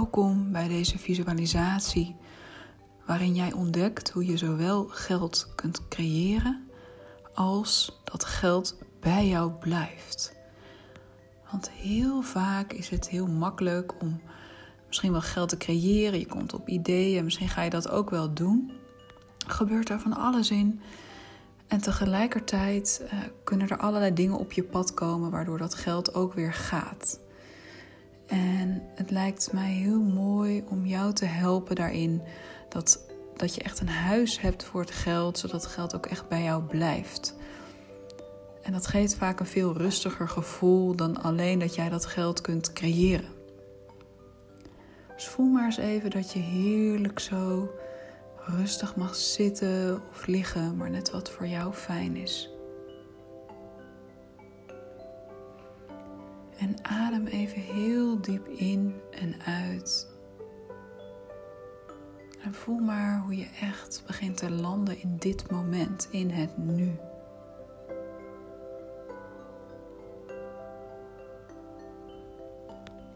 Welkom bij deze visualisatie, waarin jij ontdekt hoe je zowel geld kunt creëren als dat geld bij jou blijft. Want heel vaak is het heel makkelijk om misschien wel geld te creëren. Je komt op ideeën, misschien ga je dat ook wel doen. Gebeurt er van alles in. En tegelijkertijd uh, kunnen er allerlei dingen op je pad komen waardoor dat geld ook weer gaat. En het lijkt mij heel mooi om jou te helpen daarin dat, dat je echt een huis hebt voor het geld, zodat het geld ook echt bij jou blijft. En dat geeft vaak een veel rustiger gevoel dan alleen dat jij dat geld kunt creëren. Dus voel maar eens even dat je heerlijk zo rustig mag zitten of liggen, maar net wat voor jou fijn is. En adem even heel diep in en uit. En voel maar hoe je echt begint te landen in dit moment, in het nu.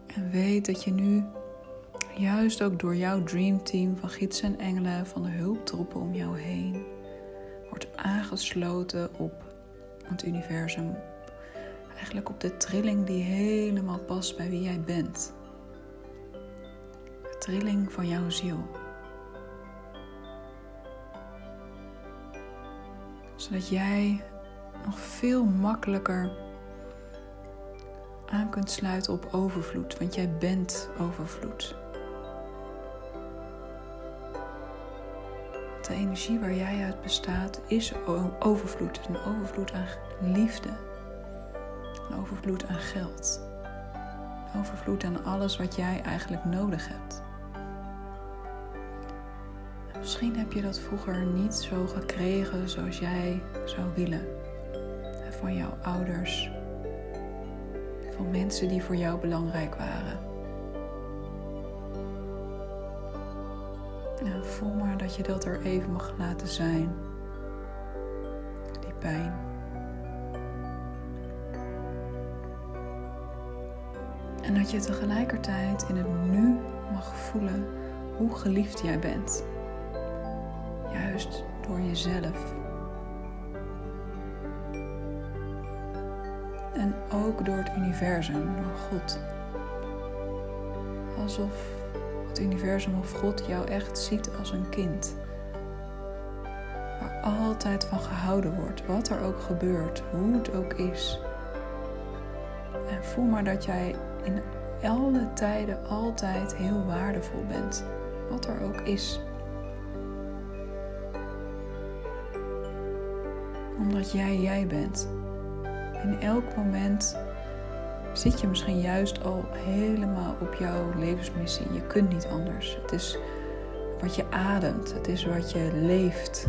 En weet dat je nu, juist ook door jouw dreamteam van gidsen en engelen, van de hulptroepen om jou heen, wordt aangesloten op het universum. Eigenlijk op de trilling die helemaal past bij wie jij bent. De trilling van jouw ziel. Zodat jij nog veel makkelijker aan kunt sluiten op overvloed, want jij bent overvloed. De energie waar jij uit bestaat is overvloed. Een overvloed aan liefde. Een overvloed aan geld. Een overvloed aan alles wat jij eigenlijk nodig hebt. misschien heb je dat vroeger niet zo gekregen zoals jij zou willen. Van jouw ouders, van mensen die voor jou belangrijk waren. En voel maar dat je dat er even mag laten zijn. Die pijn. En dat je tegelijkertijd in het nu mag voelen hoe geliefd jij bent. Juist door jezelf. en ook door het universum, door God. Alsof het universum of God jou echt ziet als een kind. Waar altijd van gehouden wordt, wat er ook gebeurt, hoe het ook is. En voel maar dat jij in alle tijden altijd heel waardevol bent, wat er ook is. Omdat jij jij bent in elk moment zit je misschien juist al helemaal op jouw levensmissie. Je kunt niet anders. Het is wat je ademt, het is wat je leeft.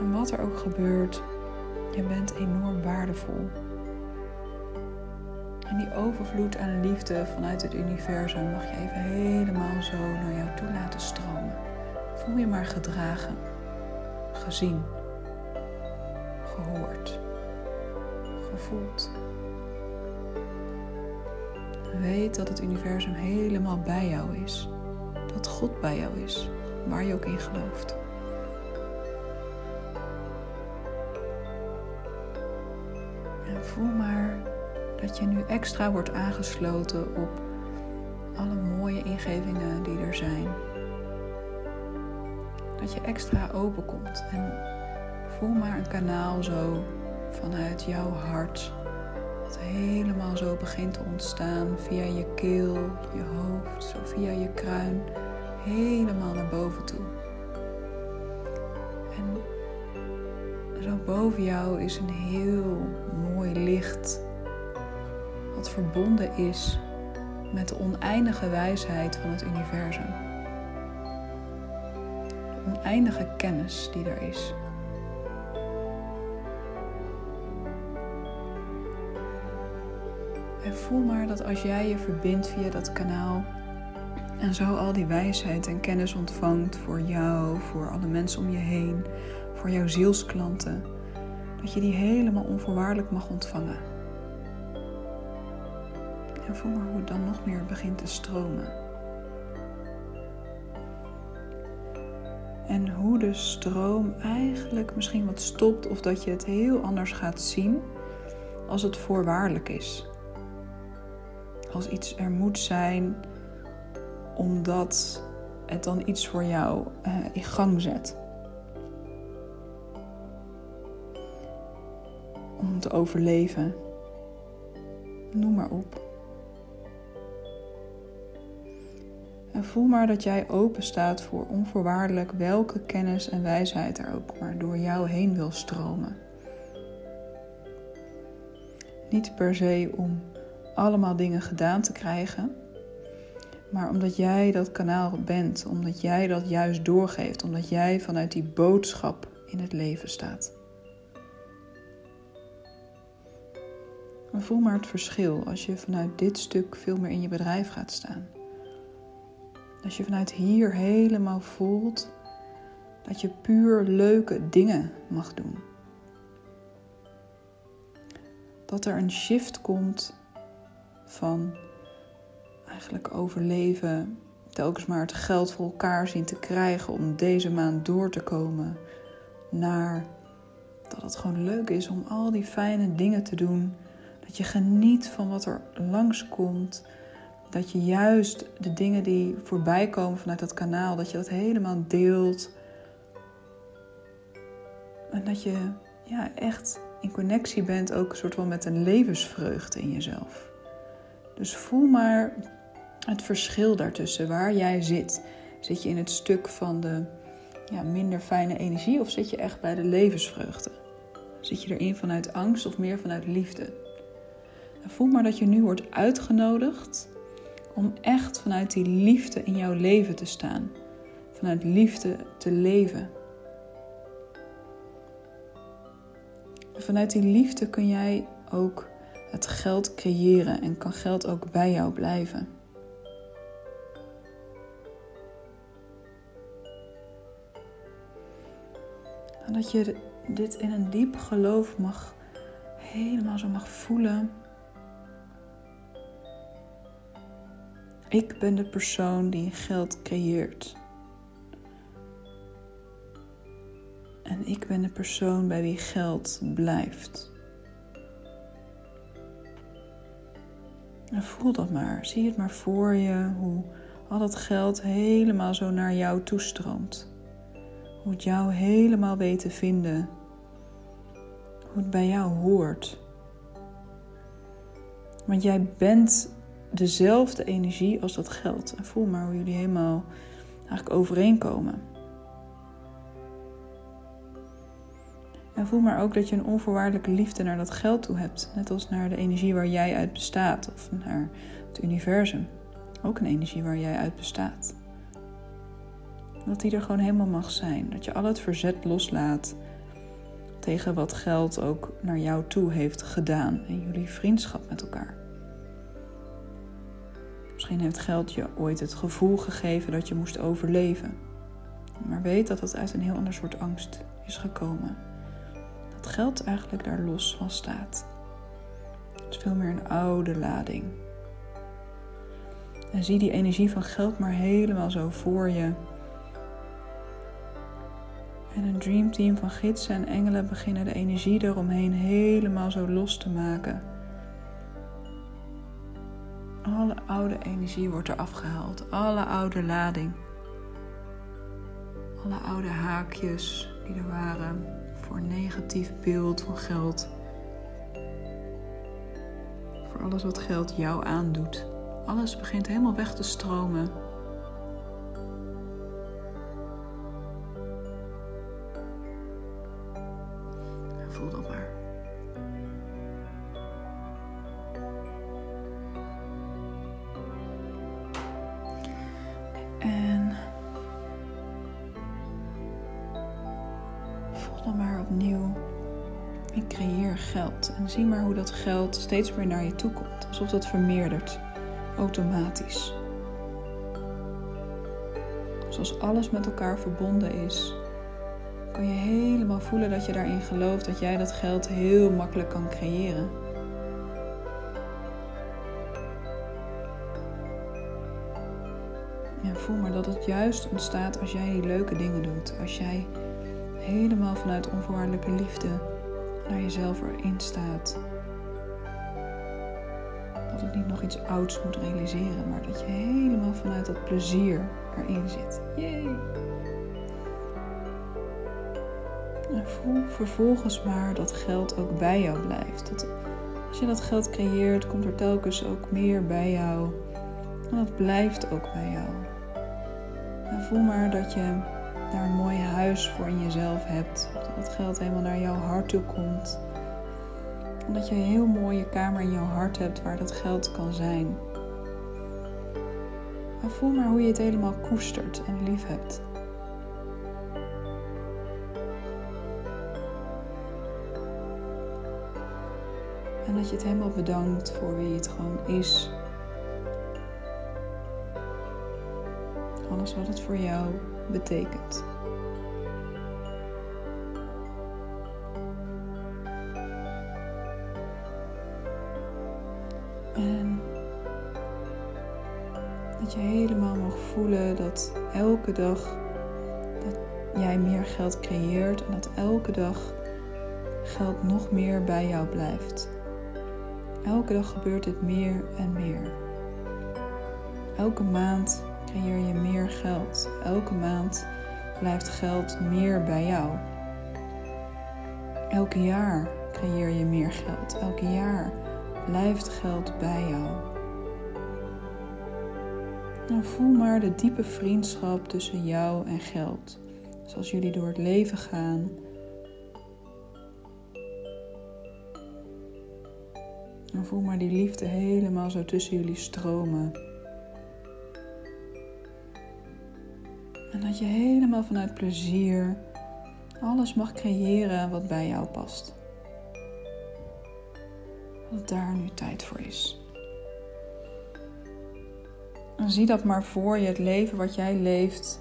En wat er ook gebeurt, je bent enorm waardevol. En die overvloed aan liefde vanuit het universum mag je even helemaal zo naar jou toe laten stromen. Voel je maar gedragen, gezien gehoord, gevoeld. Weet dat het universum helemaal bij jou is. Dat God bij jou is, waar je ook in gelooft. En voel maar dat je nu extra wordt aangesloten op alle mooie ingevingen die er zijn. Dat je extra open komt en Voel maar een kanaal zo vanuit jouw hart. Dat helemaal zo begint te ontstaan via je keel, je hoofd, zo via je kruin, helemaal naar boven toe. En zo boven jou is een heel mooi licht. Wat verbonden is met de oneindige wijsheid van het universum. De oneindige kennis die er is. En voel maar dat als jij je verbindt via dat kanaal en zo al die wijsheid en kennis ontvangt voor jou, voor alle mensen om je heen, voor jouw zielsklanten, dat je die helemaal onvoorwaardelijk mag ontvangen. En voel maar hoe het dan nog meer begint te stromen. En hoe de stroom eigenlijk misschien wat stopt of dat je het heel anders gaat zien als het voorwaardelijk is. Als iets er moet zijn omdat het dan iets voor jou uh, in gang zet. Om te overleven. Noem maar op. En voel maar dat jij open staat voor onvoorwaardelijk welke kennis en wijsheid er ook maar door jou heen wil stromen. Niet per se om allemaal dingen gedaan te krijgen, maar omdat jij dat kanaal bent, omdat jij dat juist doorgeeft, omdat jij vanuit die boodschap in het leven staat. Voel maar het verschil als je vanuit dit stuk veel meer in je bedrijf gaat staan. Als je vanuit hier helemaal voelt dat je puur leuke dingen mag doen. Dat er een shift komt van eigenlijk overleven, telkens maar het geld voor elkaar zien te krijgen om deze maand door te komen, naar dat het gewoon leuk is om al die fijne dingen te doen. Dat je geniet van wat er langskomt. Dat je juist de dingen die voorbij komen vanuit dat kanaal, dat je dat helemaal deelt. En dat je ja, echt in connectie bent ook een soort van met een levensvreugde in jezelf. Dus voel maar het verschil daartussen, waar jij zit. Zit je in het stuk van de ja, minder fijne energie of zit je echt bij de levensvreugde? Zit je erin vanuit angst of meer vanuit liefde? En voel maar dat je nu wordt uitgenodigd om echt vanuit die liefde in jouw leven te staan. Vanuit liefde te leven. vanuit die liefde kun jij ook het geld creëren en kan geld ook bij jou blijven. En dat je dit in een diep geloof mag, helemaal zo mag voelen. Ik ben de persoon die geld creëert. En ik ben de persoon bij wie geld blijft. En voel dat maar. Zie het maar voor je, hoe al dat geld helemaal zo naar jou toestroomt. Hoe het jou helemaal weet te vinden. Hoe het bij jou hoort. Want jij bent dezelfde energie als dat geld. En voel maar hoe jullie helemaal eigenlijk overeenkomen. En voel maar ook dat je een onvoorwaardelijke liefde naar dat geld toe hebt. Net als naar de energie waar jij uit bestaat. Of naar het universum. Ook een energie waar jij uit bestaat. Dat die er gewoon helemaal mag zijn. Dat je al het verzet loslaat tegen wat geld ook naar jou toe heeft gedaan. En jullie vriendschap met elkaar. Misschien heeft geld je ooit het gevoel gegeven dat je moest overleven. Maar weet dat het uit een heel ander soort angst is gekomen geld eigenlijk daar los van staat. Het is veel meer een oude lading. En zie die energie van geld maar helemaal zo voor je. En een dreamteam van gidsen en engelen beginnen de energie eromheen helemaal zo los te maken. Alle oude energie wordt er afgehaald, alle oude lading. Alle oude haakjes die er waren, voor negatief beeld van geld. Voor alles wat geld jou aandoet. Alles begint helemaal weg te stromen. Voel dat maar. Zie maar hoe dat geld steeds meer naar je toe komt, alsof dat vermeerdert, automatisch. Dus Zoals alles met elkaar verbonden is, kan je helemaal voelen dat je daarin gelooft dat jij dat geld heel makkelijk kan creëren. En voel maar dat het juist ontstaat als jij die leuke dingen doet. Als jij helemaal vanuit onvoorwaardelijke liefde naar jezelf erin staat. Dat het niet nog iets ouds moet realiseren, maar dat je helemaal vanuit dat plezier erin zit. Yay! En voel vervolgens maar dat geld ook bij jou blijft. Dat als je dat geld creëert, komt er telkens ook meer bij jou. En dat blijft ook bij jou. En voel maar dat je daar een mooi huis voor in jezelf hebt. Dat het geld helemaal naar jouw hart toe komt. En dat je een heel mooie kamer in jouw hart hebt waar dat geld kan zijn. En voel maar hoe je het helemaal koestert en lief hebt. En dat je het helemaal bedankt voor wie het gewoon is. Alles wat het voor jou betekent. En dat je helemaal mag voelen dat elke dag dat jij meer geld creëert en dat elke dag geld nog meer bij jou blijft. Elke dag gebeurt dit meer en meer. Elke maand creëer je meer geld. Elke maand blijft geld meer bij jou. Elke jaar creëer je meer geld. Elke jaar blijft geld bij jou. En voel maar de diepe vriendschap tussen jou en geld. Zoals jullie door het leven gaan. En voel maar die liefde helemaal zo tussen jullie stromen. En dat je helemaal vanuit plezier alles mag creëren wat bij jou past. Dat daar nu tijd voor is. En zie dat maar voor je, het leven wat jij leeft.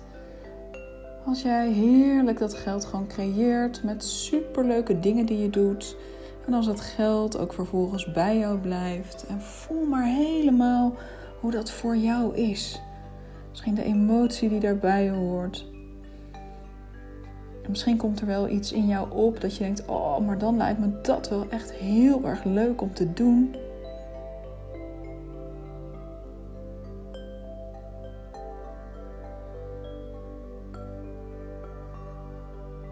Als jij heerlijk dat geld gewoon creëert met superleuke dingen die je doet. En als dat geld ook vervolgens bij jou blijft. En voel maar helemaal hoe dat voor jou is. Misschien de emotie die daarbij hoort. En misschien komt er wel iets in jou op dat je denkt: oh, maar dan lijkt me dat wel echt heel erg leuk om te doen.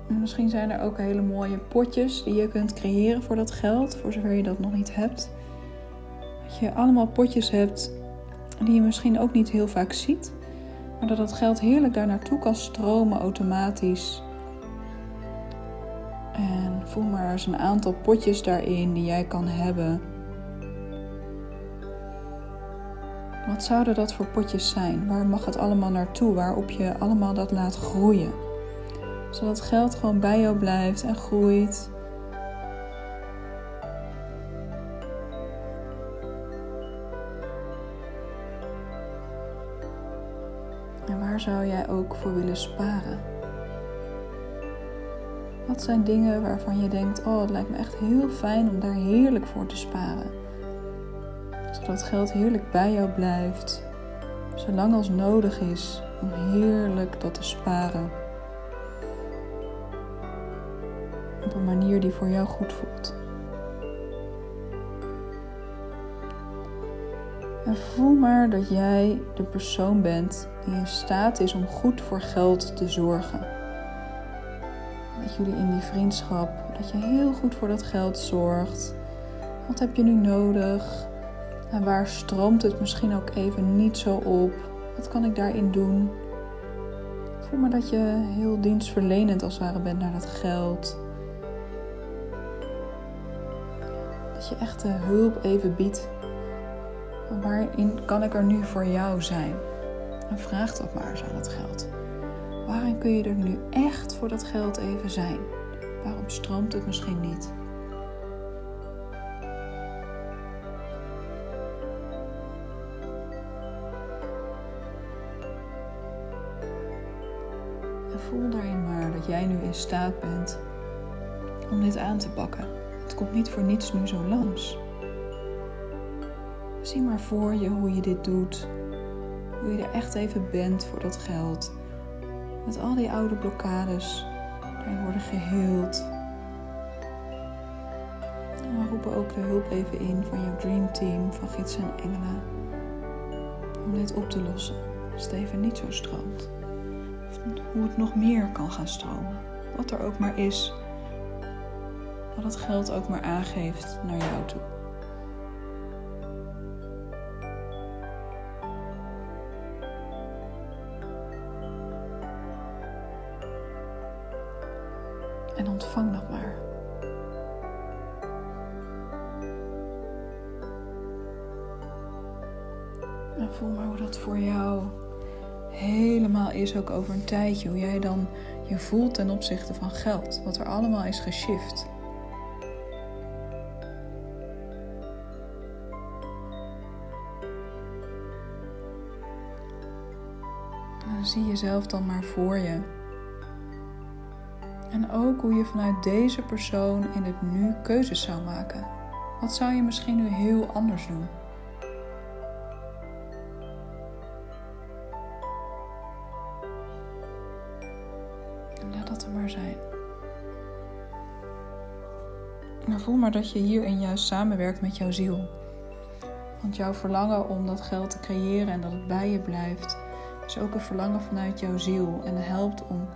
En misschien zijn er ook hele mooie potjes die je kunt creëren voor dat geld, voor zover je dat nog niet hebt. Dat je allemaal potjes hebt die je misschien ook niet heel vaak ziet. Maar dat het geld heerlijk daar naartoe kan stromen automatisch. En voel maar eens een aantal potjes daarin die jij kan hebben. Wat zouden dat voor potjes zijn? Waar mag het allemaal naartoe? Waarop je allemaal dat laat groeien? Zodat geld gewoon bij jou blijft en groeit. Zou jij ook voor willen sparen? Wat zijn dingen waarvan je denkt: oh, het lijkt me echt heel fijn om daar heerlijk voor te sparen? Zodat geld heerlijk bij jou blijft, zolang als nodig is om heerlijk dat te sparen. Op een manier die voor jou goed voelt. En voel maar dat jij de persoon bent die in staat is om goed voor geld te zorgen. Dat jullie in die vriendschap, dat je heel goed voor dat geld zorgt. Wat heb je nu nodig? En waar stroomt het misschien ook even niet zo op? Wat kan ik daarin doen? Voel maar dat je heel dienstverlenend als ware bent naar dat geld. Dat je echt de hulp even biedt waarin kan ik er nu voor jou zijn? En vraag dat maar eens aan het geld. Waarin kun je er nu echt voor dat geld even zijn? Waarom stroomt het misschien niet? En voel daarin maar dat jij nu in staat bent om dit aan te pakken. Het komt niet voor niets nu zo langs. Zie maar voor je hoe je dit doet. Hoe je er echt even bent voor dat geld. Met al die oude blokkades. Daarin worden geheeld. En we roepen ook de hulp even in van jouw Dream Team, van gidsen en engelen. Om dit op te lossen. Als het even niet zo stroomt. Of hoe het nog meer kan gaan stromen. Wat er ook maar is. Wat het geld ook maar aangeeft naar jou toe. Ontvang dat maar. En voel maar hoe dat voor jou helemaal is, ook over een tijdje. Hoe jij dan je voelt ten opzichte van geld. Wat er allemaal is geshift. Zie jezelf dan maar voor je. En ook hoe je vanuit deze persoon in het nu keuzes zou maken. Wat zou je misschien nu heel anders doen? En laat dat er maar zijn. En voel maar dat je hierin juist samenwerkt met jouw ziel. Want jouw verlangen om dat geld te creëren en dat het bij je blijft, is ook een verlangen vanuit jouw ziel. En helpt om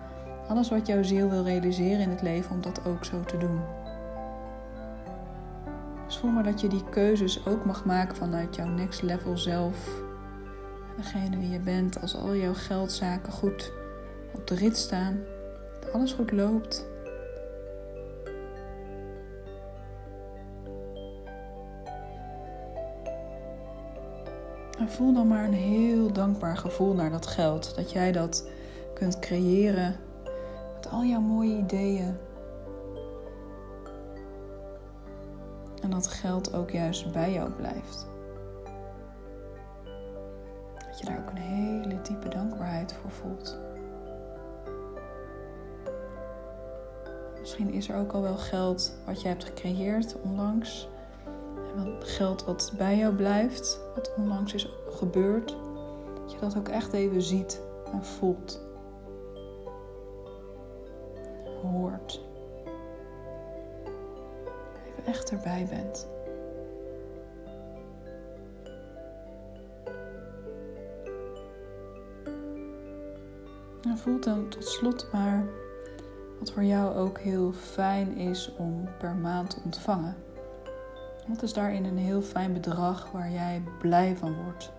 alles wat jouw ziel wil realiseren in het leven, om dat ook zo te doen. Dus voel maar dat je die keuzes ook mag maken vanuit jouw next level zelf. Degene wie je bent, als al jouw geldzaken goed op de rit staan, dat alles goed loopt. En voel dan maar een heel dankbaar gevoel naar dat geld. Dat jij dat kunt creëren al jouw mooie ideeën. En dat geld ook juist bij jou blijft. Dat je daar ook een hele diepe dankbaarheid voor voelt. Misschien is er ook al wel geld wat jij hebt gecreëerd onlangs. En geld wat bij jou blijft, wat onlangs is gebeurd. Dat je dat ook echt even ziet en voelt. Even echt erbij bent. En voelt dan tot slot maar wat voor jou ook heel fijn is om per maand te ontvangen. Wat is daarin een heel fijn bedrag waar jij blij van wordt?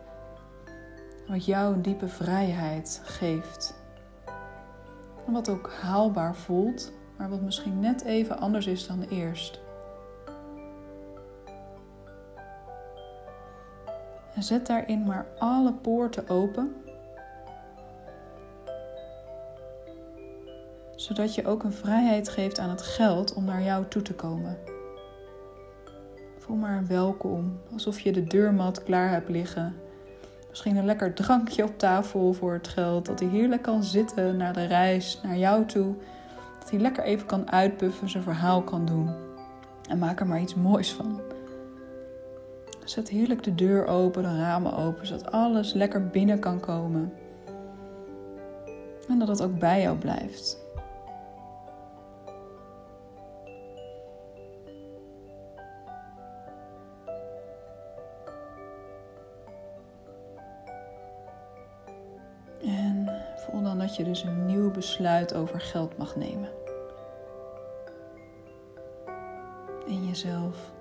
Wat jou een diepe vrijheid geeft. En wat ook haalbaar voelt, maar wat misschien net even anders is dan eerst. En zet daarin maar alle poorten open. Zodat je ook een vrijheid geeft aan het geld om naar jou toe te komen. Voel maar welkom, alsof je de deurmat klaar hebt liggen. Misschien een lekker drankje op tafel voor het geld. Dat hij heerlijk kan zitten naar de reis, naar jou toe. Dat hij lekker even kan uitpuffen, zijn verhaal kan doen. En maak er maar iets moois van. Zet heerlijk de deur open, de ramen open, zodat alles lekker binnen kan komen. En dat het ook bij jou blijft. Voel dan dat je dus een nieuw besluit over geld mag nemen. In jezelf.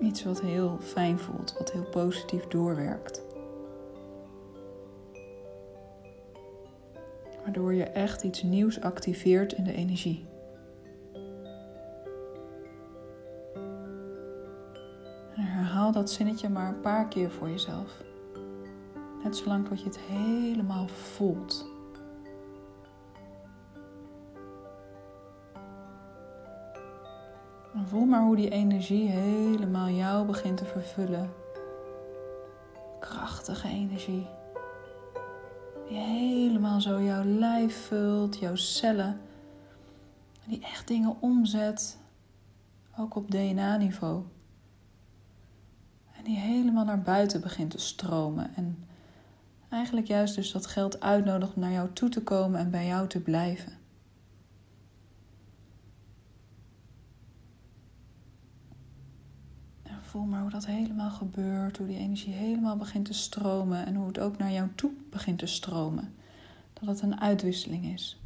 Iets wat heel fijn voelt, wat heel positief doorwerkt. Waardoor je echt iets nieuws activeert in de energie. En herhaal dat zinnetje maar een paar keer voor jezelf. Net zolang tot je het helemaal voelt. Voel maar hoe die energie helemaal jou begint te vervullen. Krachtige energie. Die helemaal zo jouw lijf vult, jouw cellen. Die echt dingen omzet, ook op DNA-niveau. En die helemaal naar buiten begint te stromen. En eigenlijk juist dus dat geld uitnodigt om naar jou toe te komen en bij jou te blijven. Voel maar hoe dat helemaal gebeurt, hoe die energie helemaal begint te stromen en hoe het ook naar jou toe begint te stromen. Dat het een uitwisseling is.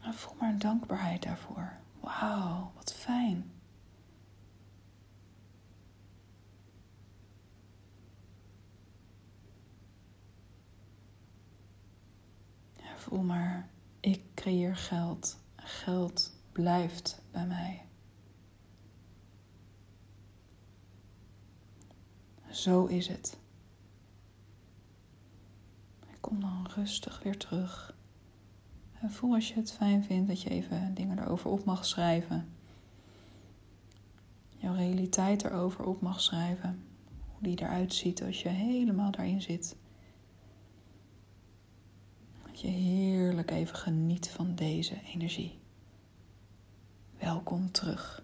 En voel maar een dankbaarheid daarvoor. Wauw, wat fijn. voel maar, ik creëer geld. Geld blijft bij mij. Zo is het. kom dan rustig weer terug. En voel als je het fijn vindt dat je even dingen erover op mag schrijven. Jouw realiteit erover op mag schrijven. Hoe die eruit ziet als je helemaal daarin zit je heerlijk even geniet van deze energie. Welkom terug.